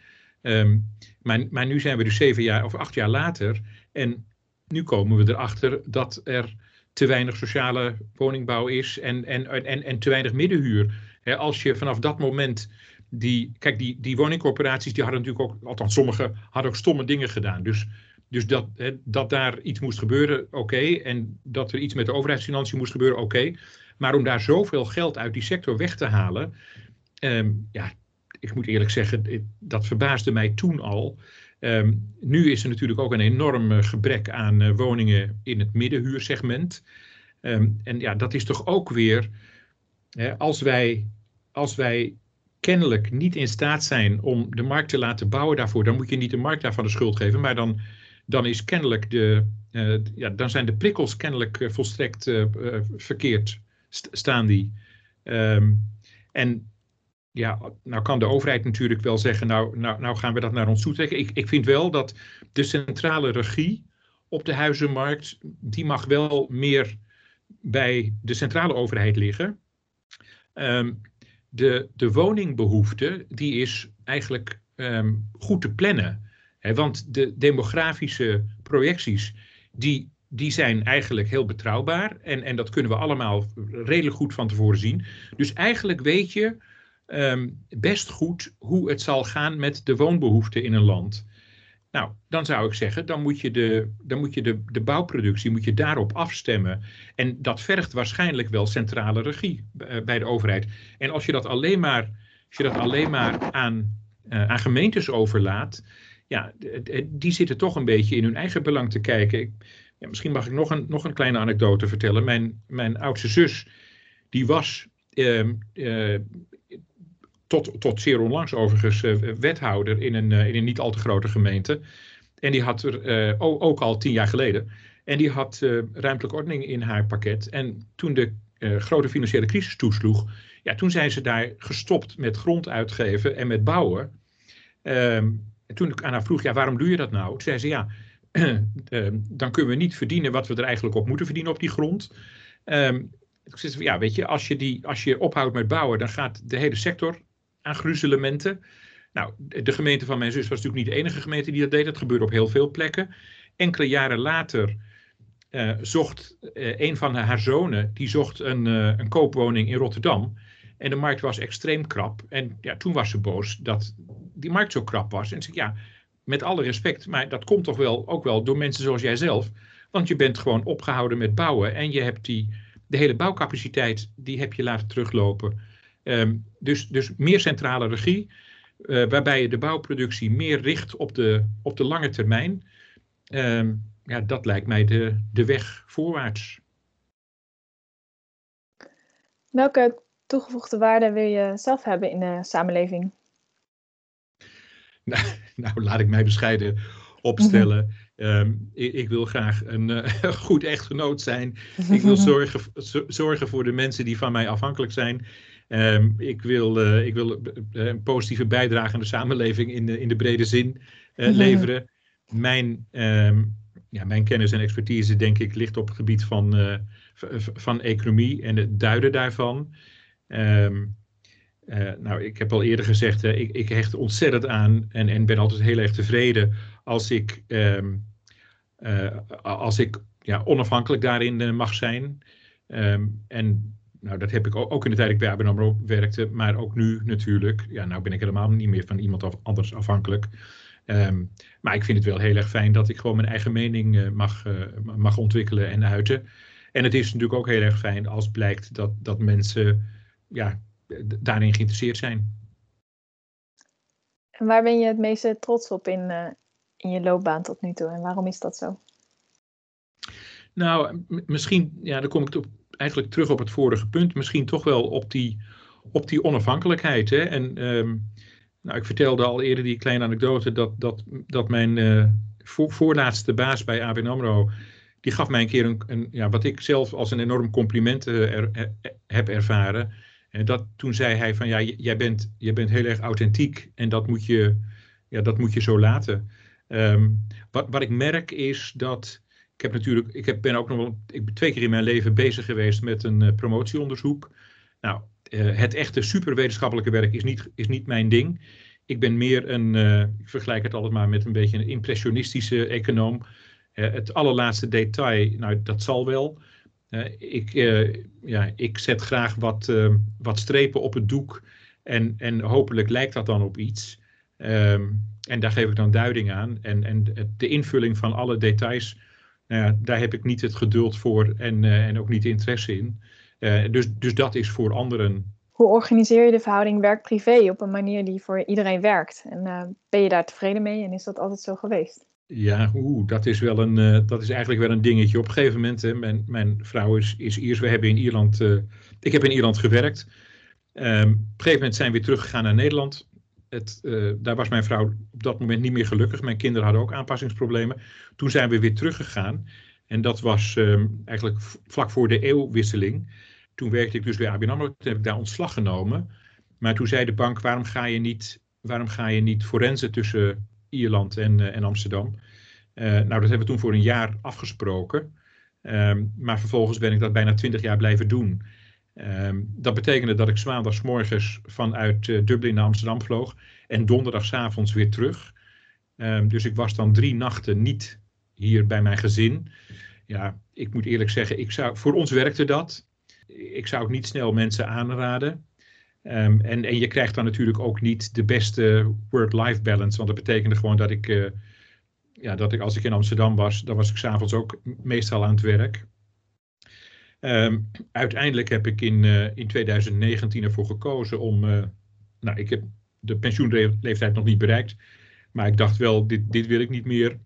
B: Um, maar, maar nu zijn we dus zeven jaar of acht jaar later en nu komen we erachter dat er te weinig sociale woningbouw is en, en, en, en te weinig middenhuur. als je vanaf dat moment die, kijk, die, die woningcorporaties die hadden natuurlijk ook, althans sommige hadden ook stomme dingen gedaan. Dus, dus dat, dat daar iets moest gebeuren, oké. En dat er iets met de overheidsfinanciën moest gebeuren, oké. Maar om daar zoveel geld uit die sector weg te halen, ehm, ja, ik moet eerlijk zeggen, dat verbaasde mij toen al. Ehm, nu is er natuurlijk ook een enorm eh, gebrek aan uh, woningen in het middenhuursegment. Um, en ja, dat is toch ook weer, hè, als, wij, als wij kennelijk niet in staat zijn om de markt te laten bouwen daarvoor, dan moet je niet de markt daarvan de schuld geven, maar dan, dan is kennelijk de, uh, ja, dan zijn de prikkels kennelijk volstrekt verkeerd staan die. Um, en ja, nou kan de overheid natuurlijk wel zeggen, nou, nou, nou gaan we dat naar ons toe trekken. Ik, ik vind wel dat de centrale regie op de huizenmarkt, die mag wel meer bij de centrale overheid liggen. Um, de, de woningbehoefte, die is eigenlijk um, goed te plannen. Want de demografische projecties, die die zijn eigenlijk heel betrouwbaar. En, en dat kunnen we allemaal redelijk goed van tevoren zien. Dus eigenlijk weet je um, best goed hoe het zal gaan met de woonbehoeften in een land. Nou, dan zou ik zeggen, dan moet je, de, dan moet je de, de bouwproductie moet je daarop afstemmen. En dat vergt waarschijnlijk wel centrale regie eh, bij de overheid. En als je dat alleen maar, als je dat alleen maar aan, uh, aan gemeentes overlaat, ja, die zitten toch een beetje in hun eigen belang te kijken. Ja, misschien mag ik nog een, nog een kleine anekdote vertellen. Mijn, mijn oudste zus, die was uh, uh, tot, tot zeer onlangs overigens uh, wethouder in een, in een niet al te grote gemeente. En die had er ook, ook, al tien jaar geleden. En die had ruimtelijke ordening in haar pakket. En toen de grote financiële crisis toesloeg, ja, toen zijn ze daar gestopt met grond uitgeven en met bouwen. Ehm, en toen ik aan haar vroeg, ja, waarom doe je dat nou? Toen zei ze, ja, [CLEARS THROAT] Ehm, dan kunnen we niet verdienen wat we er eigenlijk op moeten verdienen op die grond. Um, ja, weet je, als je, die, als je ophoudt met bouwen, dan gaat de hele sector aan gruzelementen. Nou, de gemeente van mijn zus was natuurlijk niet de enige gemeente die dat deed. Dat gebeurde op heel veel plekken. Enkele jaren later uh, zocht uh, een van haar zonen, die zocht een, een koopwoning in Rotterdam. En de markt was extreem krap. En ja, toen was ze boos dat die markt zo krap was. En ja, met alle respect, maar dat komt toch wel ook wel door mensen zoals jijzelf. Want je bent gewoon opgehouden met bouwen en je hebt die, de hele bouwcapaciteit, die heb je laten teruglopen. Um, dus, dus meer centrale regie, uh, waarbij je de bouwproductie meer richt op de, op de lange termijn. Um, ja, dat lijkt mij de, de weg voorwaarts.
A: Welke toegevoegde waarde wil je zelf hebben in de samenleving?
B: Nou, [LAUGHS] nou, laat ik mij bescheiden opstellen. Um, ik, ik, wil graag een [LAUGHS] uh, goed echtgenoot zijn. Ik wil [LAUGHS] zorgen, zorgen voor de mensen die van mij afhankelijk zijn. Um, ik wil, uh, ik wil uh, een positieve bijdrage aan de samenleving in de, in de brede zin leveren. Mijn, um, ja, mijn kennis en expertise, denk ik, ligt op het gebied van, van economie en het duiden daarvan. Um, uh, nou, ik heb al eerder gezegd, uh, ik, ik, hecht ontzettend aan en, en, ben altijd heel erg tevreden als ik, um, uh, als ik ja, onafhankelijk daarin mag zijn. Ehm, en nou, dat heb ik ook in de tijd dat ik bij ABN werkte, maar ook nu natuurlijk. Ja, nou ben ik helemaal niet meer van iemand anders afhankelijk. Ehm, maar ik vind het wel heel erg fijn dat ik gewoon mijn eigen mening mag, mag ontwikkelen en uiten. En het is natuurlijk ook heel erg fijn als blijkt dat, dat mensen ja, daarin geïnteresseerd zijn.
A: En waar ben je het meeste trots op in, uh, in je loopbaan tot nu toe en waarom is dat zo?
B: Nou, misschien, ja, dan kom ik op, eigenlijk terug op het vorige punt, misschien toch wel op die, op die onafhankelijkheid. Hè? En um, nou, ik vertelde al eerder die kleine anekdote dat, dat, dat mijn uh, voor, voorlaatste baas bij ABN AMRO, die gaf mij een keer een, een ja, wat ik zelf als een enorm compliment uh, er, er, heb ervaren. En dat, toen zei hij van ja, jij bent, jij bent heel erg authentiek en dat moet je, ja, dat moet je zo laten. Um, wat, wat ik merk is dat, ik heb natuurlijk, ik heb, ben ook nog wel, ik ben twee keer in mijn leven bezig geweest met een uh, promotieonderzoek. Nou, uh, het echte superwetenschappelijke werk is niet, is niet mijn ding. Ik ben meer een, uh, ik vergelijk het altijd maar met een beetje een impressionistische econoom. het allerlaatste detail, nou dat zal wel. Ik, ja, ik zet graag wat, wat strepen op het doek en, en hopelijk lijkt dat dan op iets. Um, en daar geef ik dan duiding aan. En, en de invulling van alle details, nou daar heb ik niet het geduld voor en, en ook niet interesse in. Dus, dus dat is voor anderen.
A: Hoe organiseer je de verhouding werk-privé op een manier die voor iedereen werkt? En ben je daar tevreden mee en is dat altijd zo geweest?
B: Ja, oeh, dat is wel een, dat is eigenlijk wel een dingetje. Op een gegeven moment, hè, mijn, mijn vrouw is, is Iers. We hebben in Ierland, ik heb in Ierland gewerkt. Um, op een gegeven moment zijn we weer teruggegaan naar Nederland het, uh, daar was mijn vrouw op dat moment niet meer gelukkig. Mijn kinderen hadden ook aanpassingsproblemen. Toen zijn we weer teruggegaan. En dat was um, eigenlijk vlak voor de eeuwwisseling. Toen werkte ik dus bij ABN AMRO. Toen heb ik daar ontslag genomen. Maar toen zei de bank, waarom ga je niet, waarom ga je niet forensen tussen Ierland en, uh, en Amsterdam? Uh, nou, dat hebben we toen voor een jaar afgesproken. Um, maar vervolgens ben ik dat bijna twintig jaar blijven doen. Um, dat betekende dat ik maandagsmorgens vanuit uh, Dublin naar Amsterdam vloog en donderdagavonds weer terug. Um, dus ik was dan drie nachten niet hier bij mijn gezin. Ja, ik moet eerlijk zeggen, ik zou, voor ons werkte dat. Ik zou het niet snel mensen aanraden. Um, en, en je krijgt dan natuurlijk ook niet de beste work-life balance. Want dat betekende gewoon dat ik, uh, ja, dat ik als ik in Amsterdam was, dan was ik s'avonds ook meestal aan het werk. Um, uiteindelijk heb ik in, uh, in 2019 ervoor gekozen om. Uh, nou, ik heb de pensioenleeftijd nog niet bereikt. Maar ik dacht wel, dit, dit wil ik niet meer.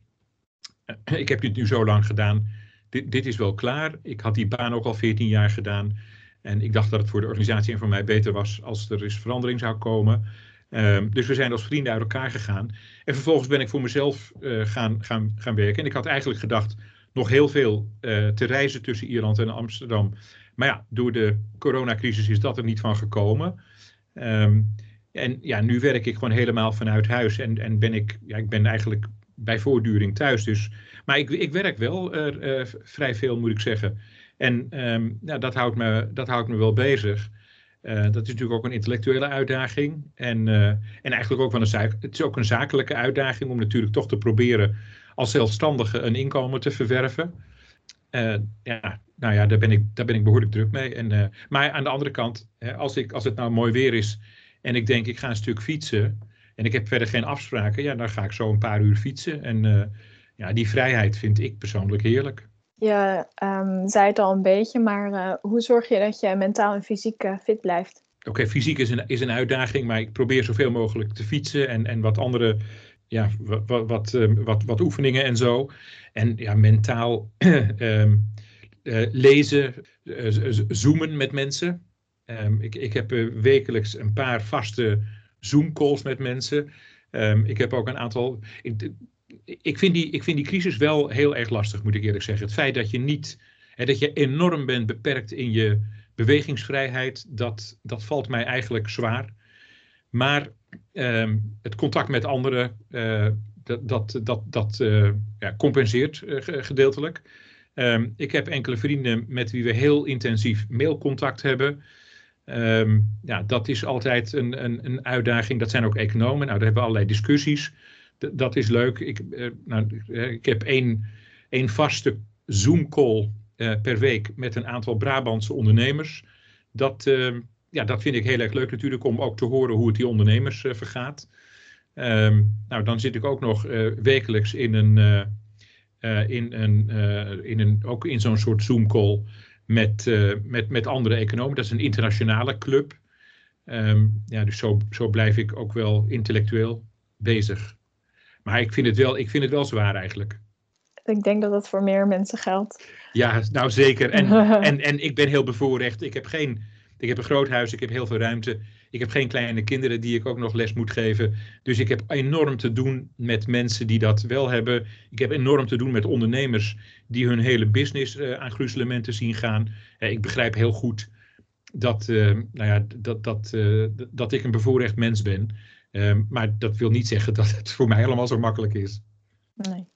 B: [CLEARS THROAT] Ik heb dit nu zo lang gedaan. Dit is wel klaar. Ik had die baan ook al 14 jaar gedaan. En ik dacht dat het voor de organisatie en voor mij beter was als er eens verandering zou komen. Um, dus we zijn als vrienden uit elkaar gegaan. En vervolgens ben ik voor mezelf gaan, gaan, gaan werken. En ik had eigenlijk gedacht nog heel veel uh, te reizen tussen Ierland en Amsterdam. Maar ja, door de coronacrisis is dat er niet van gekomen. Um, en ja, nu werk ik gewoon helemaal vanuit huis en, en ben ik, ja, ik ben eigenlijk bij voortduring thuis. Dus, maar ik, ik werk wel uh, vrij veel, moet ik zeggen. En ja, dat, houdt me, dat houdt me wel bezig. Uh, dat is natuurlijk ook een intellectuele uitdaging. En, uh, en eigenlijk ook wel een, het is ook een zakelijke uitdaging om natuurlijk toch te proberen als zelfstandige een inkomen te verwerven. Uh, ja, nou ja, daar ben ik, daar ben ik behoorlijk druk mee. En, maar aan de andere kant, als, ik, als het nou mooi weer is en ik denk ik ga een stuk fietsen en ik heb verder geen afspraken, ja, dan ga ik zo een paar uur fietsen. En ja, die vrijheid vind ik persoonlijk heerlijk.
A: Je um, zei het al een beetje, maar hoe zorg je dat je mentaal en fysiek fit blijft?
B: Oké, fysiek is een, is een uitdaging, maar ik probeer zoveel mogelijk te fietsen en, en wat andere ja, wat, wat, ehm, wat, wat oefeningen en zo. En ja, mentaal uh, [CLEARS THROAT] lezen, zoomen met mensen. Um, ik, ik heb wekelijks een paar vaste Zoom-calls met mensen. ik heb ook een aantal. Ik, vind die, ik vind die crisis wel heel erg lastig, moet ik eerlijk zeggen. Het feit dat je niet. Hè, dat je enorm bent beperkt in je bewegingsvrijheid, dat, dat valt mij eigenlijk zwaar. Maar um, het contact met anderen, uh, dat, dat, dat, dat uh, ja, compenseert uh, gedeeltelijk. Um, ik heb enkele vrienden met wie we heel intensief mailcontact hebben. Um, ja, dat is altijd een, een, een, uitdaging. Dat zijn ook economen. Nou, daar hebben we allerlei discussies. Dat is leuk. Ik, nou, ik heb één, één vaste Zoom-call per week met een aantal Brabantse ondernemers. Dat, ja, dat vind ik heel erg leuk natuurlijk om ook te horen hoe het die ondernemers vergaat. Ehm, nou, dan zit ik ook nog wekelijks in een, in een, in een, ook in zo'n soort Zoom-call met, met, met andere economen. Dat is een internationale club. Ehm, ja, dus zo, zo blijf ik ook wel intellectueel bezig. Maar ik vind het wel, ik vind het wel zwaar eigenlijk.
A: Ik denk dat dat voor meer mensen geldt.
B: Ja, nou zeker. En, [LAUGHS] en, en ik ben heel bevoorrecht. Ik heb, geen, ik heb een groot huis, ik heb heel veel ruimte. Ik heb geen kleine kinderen die ik ook nog les moet geven. Dus ik heb enorm te doen met mensen die dat wel hebben. Ik heb enorm te doen met ondernemers die hun hele business uh, aan gruzelementen zien gaan. Uh, ik begrijp heel goed dat, uh, nou ja, dat, dat, dat ik een bevoorrecht mens ben. Ehm, maar dat wil niet zeggen dat het voor mij allemaal zo makkelijk is.
A: Nee.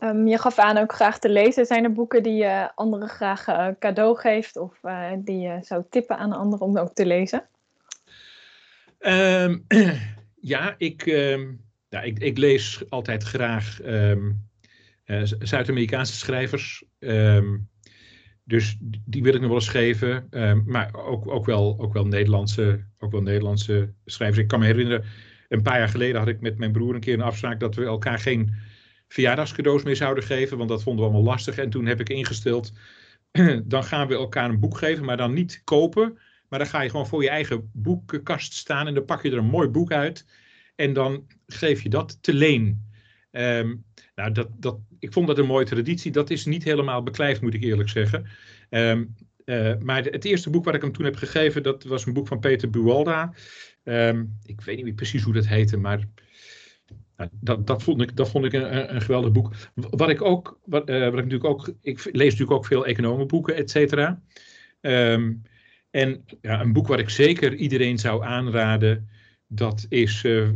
A: Um, je gaf aan ook graag te lezen. Zijn er boeken die je anderen graag uh, cadeau geeft of uh, die je zou tippen aan anderen om ook te lezen?
B: Um, [CLEARS THROAT] ja, ik, ja ik, ik, lees altijd graag uh, Zuid-Amerikaanse schrijvers. Dus die wil ik nog wel eens geven. Ehm, maar ook, ook, wel, ook, wel Nederlandse, ook wel Nederlandse schrijvers. Ik kan me herinneren, een paar jaar geleden had ik met mijn broer een keer een afspraak dat we elkaar geen verjaardagscadeaus meer zouden geven. Want dat vonden we allemaal lastig. En toen heb ik ingesteld, [CLEARS THROAT] dan gaan we elkaar een boek geven, maar dan niet kopen. Maar dan ga je gewoon voor je eigen boekenkast staan en dan pak je er een mooi boek uit. En dan geef je dat te leen. Um, nou, dat, dat, ik vond dat een mooie traditie. Dat is niet helemaal beklijfd, moet ik eerlijk zeggen. Ehm, eh, maar het eerste boek wat ik hem toen heb gegeven, dat was een boek van Peter Buwalda. Ehm, ik weet niet precies hoe dat heette, maar nou, dat, dat, vond ik, dat vond ik een, een geweldig boek. Wat ik ook, wat, uh, wat ik natuurlijk ook, ik lees natuurlijk ook veel economenboeken, et cetera. Um, en ja, een boek wat ik zeker iedereen zou aanraden, dat is uh,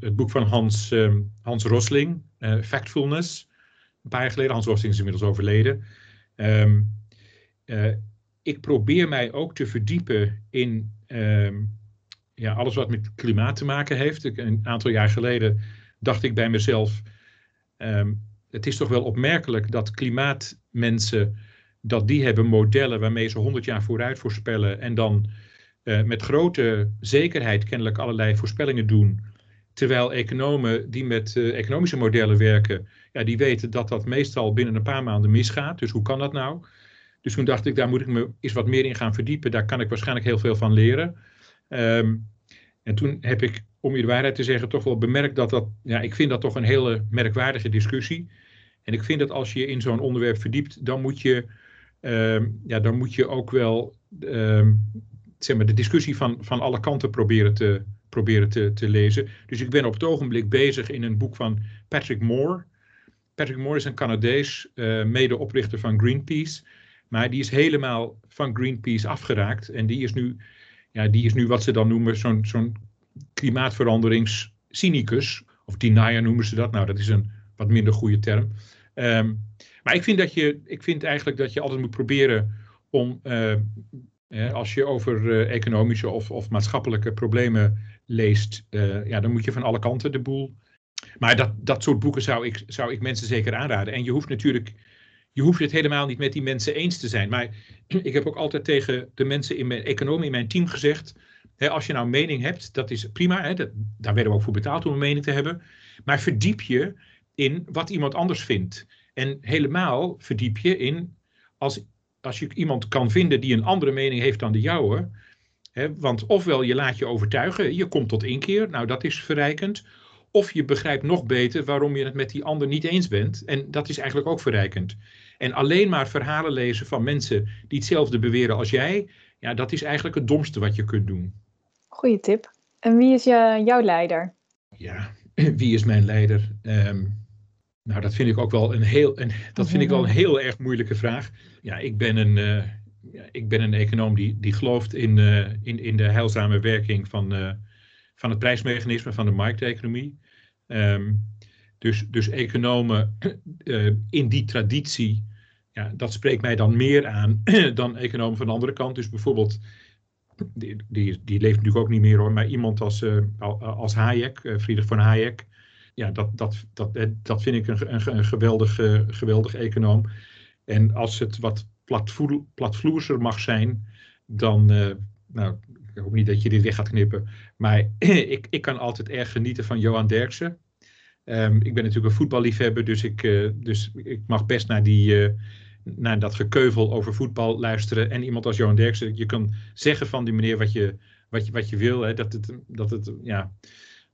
B: het boek van Hans, uh, Hans Rosling, Factfulness. Een paar jaar geleden, Hans Rosling is inmiddels overleden. Um, ik probeer mij ook te verdiepen in um, ja, alles wat met klimaat te maken heeft. Een aantal jaar geleden dacht ik bij mezelf, um, het is toch wel opmerkelijk dat klimaatmensen, dat die hebben modellen waarmee ze 100 jaar vooruit voorspellen en dan uh, met grote zekerheid kennelijk allerlei voorspellingen doen. Terwijl economen die met uh, economische modellen werken, ja, die weten dat dat meestal binnen een paar maanden misgaat. Dus hoe kan dat nou? Dus toen dacht ik, daar moet ik me eens wat meer in gaan verdiepen. Daar kan ik waarschijnlijk heel veel van leren. Um, en toen heb ik, om je de waarheid te zeggen, toch wel bemerkt dat dat, ja, ik vind dat toch een hele merkwaardige discussie. En ik vind dat als je in zo'n onderwerp verdiept, dan moet je, um, ja, dan moet je ook wel um, maar, de discussie van, van alle kanten proberen, te, proberen te, te lezen. Dus ik ben op het ogenblik bezig in een boek van Patrick Moore. Patrick Moore is een Canadees, uh, medeoprichter van Greenpeace. Maar die is helemaal van Greenpeace afgeraakt. En die is nu, ja, die is nu wat ze dan noemen zo'n zo'n klimaatveranderingscynicus. Of denier noemen ze dat. Nou, dat is een wat minder goede term. Um, maar ik vind, dat je, ik vind eigenlijk dat je altijd moet proberen om uh, als je over uh, economische of, of, maatschappelijke problemen leest, uh, ja, dan moet je van alle kanten de boel. Maar dat, dat soort boeken zou ik, zou ik mensen zeker aanraden. En je hoeft natuurlijk, je hoeft het helemaal niet met die mensen eens te zijn. Maar [CLEARS THROAT] ik heb ook altijd tegen de mensen in mijn economie in mijn team gezegd. Als je nou mening hebt, dat is prima. Dat, daar werden we ook voor betaald om een mening te hebben. Maar verdiep je in wat iemand anders vindt. En helemaal verdiep je in als als je iemand kan vinden die een andere mening heeft dan de jouwe. Hè, want ofwel je laat je overtuigen, je komt tot inkeer, nou dat is verrijkend. Of je begrijpt nog beter waarom je het met die ander niet eens bent. En dat is eigenlijk ook verrijkend. En alleen maar verhalen lezen van mensen die hetzelfde beweren als jij, ja, dat is eigenlijk het domste wat je kunt doen.
A: Goeie tip. En wie is je, jouw leider?
B: Ja, [CLEARS THROAT] wie is mijn leider? Um, nou, dat vind ik ook wel een heel, een, dat vind ik wel een heel erg moeilijke vraag. Ja, ik ben een, uh, ja, ik ben een econoom die, die gelooft in, uh, in, in de heilzame werking van, uh, van het prijsmechanisme van de markteconomie. Um, dus, dus economen [CLEARS THROAT] in die traditie, ja, dat spreekt mij dan meer aan [CLEARS THROAT] dan economen van de andere kant. Dus bijvoorbeeld, die, die, die leeft natuurlijk ook niet meer hoor, maar iemand als, als Hayek, Friedrich van Hayek ja, dat, dat, dat, dat vind ik een, een, geweldig, econoom. En als het wat platvloerser mag zijn, dan, uh, nou, ik hoop niet dat je dit weg gaat knippen, maar [CLEARS THROAT] ik, ik kan altijd erg genieten van Johan Derksen. Um, ik ben natuurlijk een voetballiefhebber, dus ik, uh, dus ik mag best naar, die, naar dat gekeuvel over voetbal luisteren. En iemand als Johan Derksen, je kan zeggen van die meneer wat je, wat je, wat je wil, hè, dat, het, dat, het, ja,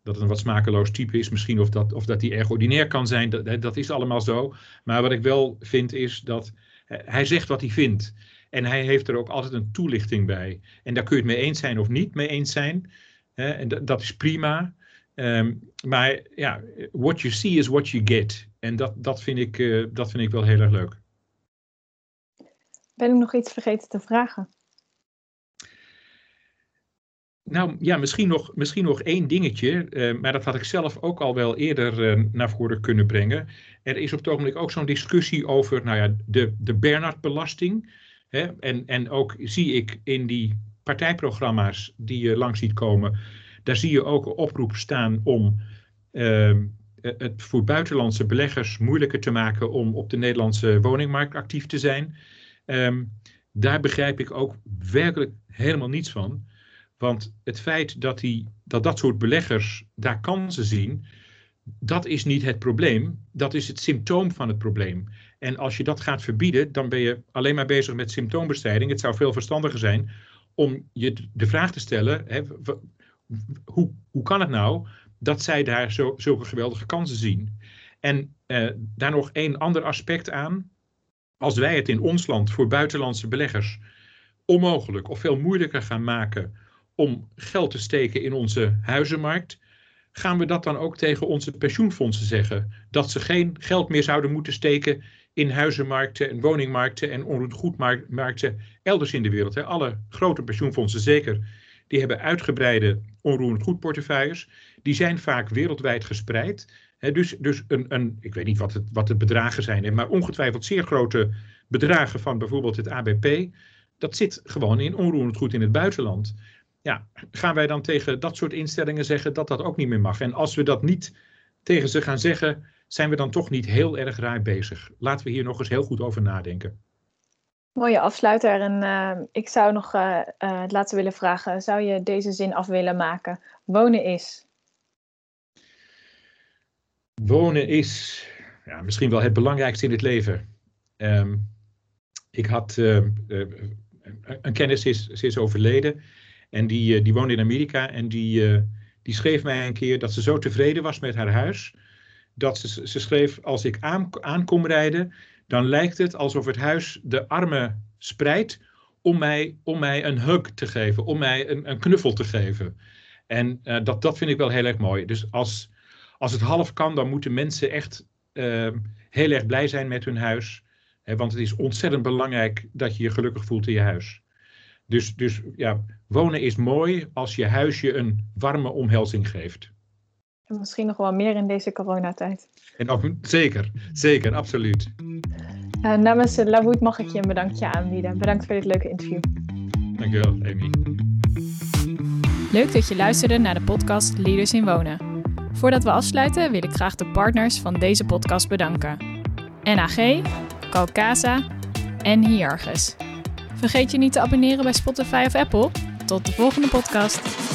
B: dat het een wat smakeloos type is misschien, of dat, of dat hij erg ordinair kan zijn, dat, dat is allemaal zo. Maar wat ik wel vind is dat hij zegt wat hij vindt. En hij heeft er ook altijd een toelichting bij. En daar kun je het mee eens zijn of niet mee eens zijn. En dat is prima. Um, maar ja, what you see is what you get. En dat, dat, vind ik, uh, dat vind ik wel heel erg leuk.
A: Ben ik nog iets vergeten te vragen?
B: Nou ja, misschien nog, misschien nog één dingetje, uh, maar dat had ik zelf ook al wel eerder uh, naar voren kunnen brengen. Er is op het ogenblik ook zo'n discussie over nou ja, de, de Bernard-belasting. En, en ook zie ik in die partijprogramma's die je langs ziet komen, daar zie je ook een oproep staan om uh, het voor buitenlandse beleggers moeilijker te maken om op de Nederlandse woningmarkt actief te zijn. Um, daar begrijp ik ook werkelijk helemaal niets van. Want het feit dat, die, dat dat soort beleggers daar kansen zien, dat is niet het probleem. Dat is het symptoom van het probleem. En als je dat gaat verbieden, dan ben je alleen maar bezig met symptoombestrijding. Het zou veel verstandiger zijn om je de vraag te stellen: hè, hoe, hoe kan het nou dat zij daar zo, zulke geweldige kansen zien? En eh, daar nog één ander aspect aan. Als wij het in ons land voor buitenlandse beleggers onmogelijk of veel moeilijker gaan maken om geld te steken in onze huizenmarkt, gaan we dat dan ook tegen onze pensioenfondsen zeggen? Dat ze geen geld meer zouden moeten steken in huizenmarkten en woningmarkten en onroerend elders in de wereld. Alle grote pensioenfondsen zeker, die hebben uitgebreide onroerend goedportefeuilles. Die zijn vaak wereldwijd gespreid. Dus, dus een, een, ik weet niet wat, het, wat de bedragen zijn, maar ongetwijfeld zeer grote bedragen van bijvoorbeeld het ABP. Dat zit gewoon in onroerend goed in het buitenland. Ja, gaan wij dan tegen dat soort instellingen zeggen dat dat ook niet meer mag? En als we dat niet tegen ze gaan zeggen, zijn we dan toch niet heel erg raar bezig? Laten we hier nog eens heel goed over nadenken.
A: Mooie afsluiter. En uh, ik zou nog uh, uh, het laatste willen vragen: zou je deze zin af willen maken? Wonen is.
B: Wonen is ja, misschien wel het belangrijkste in het leven. Um, ik had een kennis is, is overleden en die, die woonde in Amerika en die, die schreef mij een keer dat ze zo tevreden was met haar huis dat ze, ze schreef: Als ik aan, aankom rijden, dan lijkt het alsof het huis de armen spreidt om mij, om mij een hug te geven, om mij een, een knuffel te geven. En uh, dat, dat vind ik wel heel erg mooi. Dus als, als het half kan, dan moeten mensen echt uh, heel erg blij zijn met hun huis. Hè, want het is ontzettend belangrijk dat je je gelukkig voelt in je huis. Dus, dus ja, wonen is mooi als je huis je een warme omhelzing geeft.
A: En misschien nog wel meer in deze coronatijd.
B: En ook, zeker, zeker, absoluut.
A: Uh, namens Lawood mag ik je een bedankje aanbieden. Bedankt voor dit leuke interview.
B: Dankjewel, Amy.
A: Leuk dat je luisterde naar de podcast Leaders in Wonen. Voordat we afsluiten wil ik graag de partners van deze podcast bedanken. NAG, Calcasa en Hiargus. Vergeet je niet te abonneren bij Spotify of Apple. Tot de volgende podcast.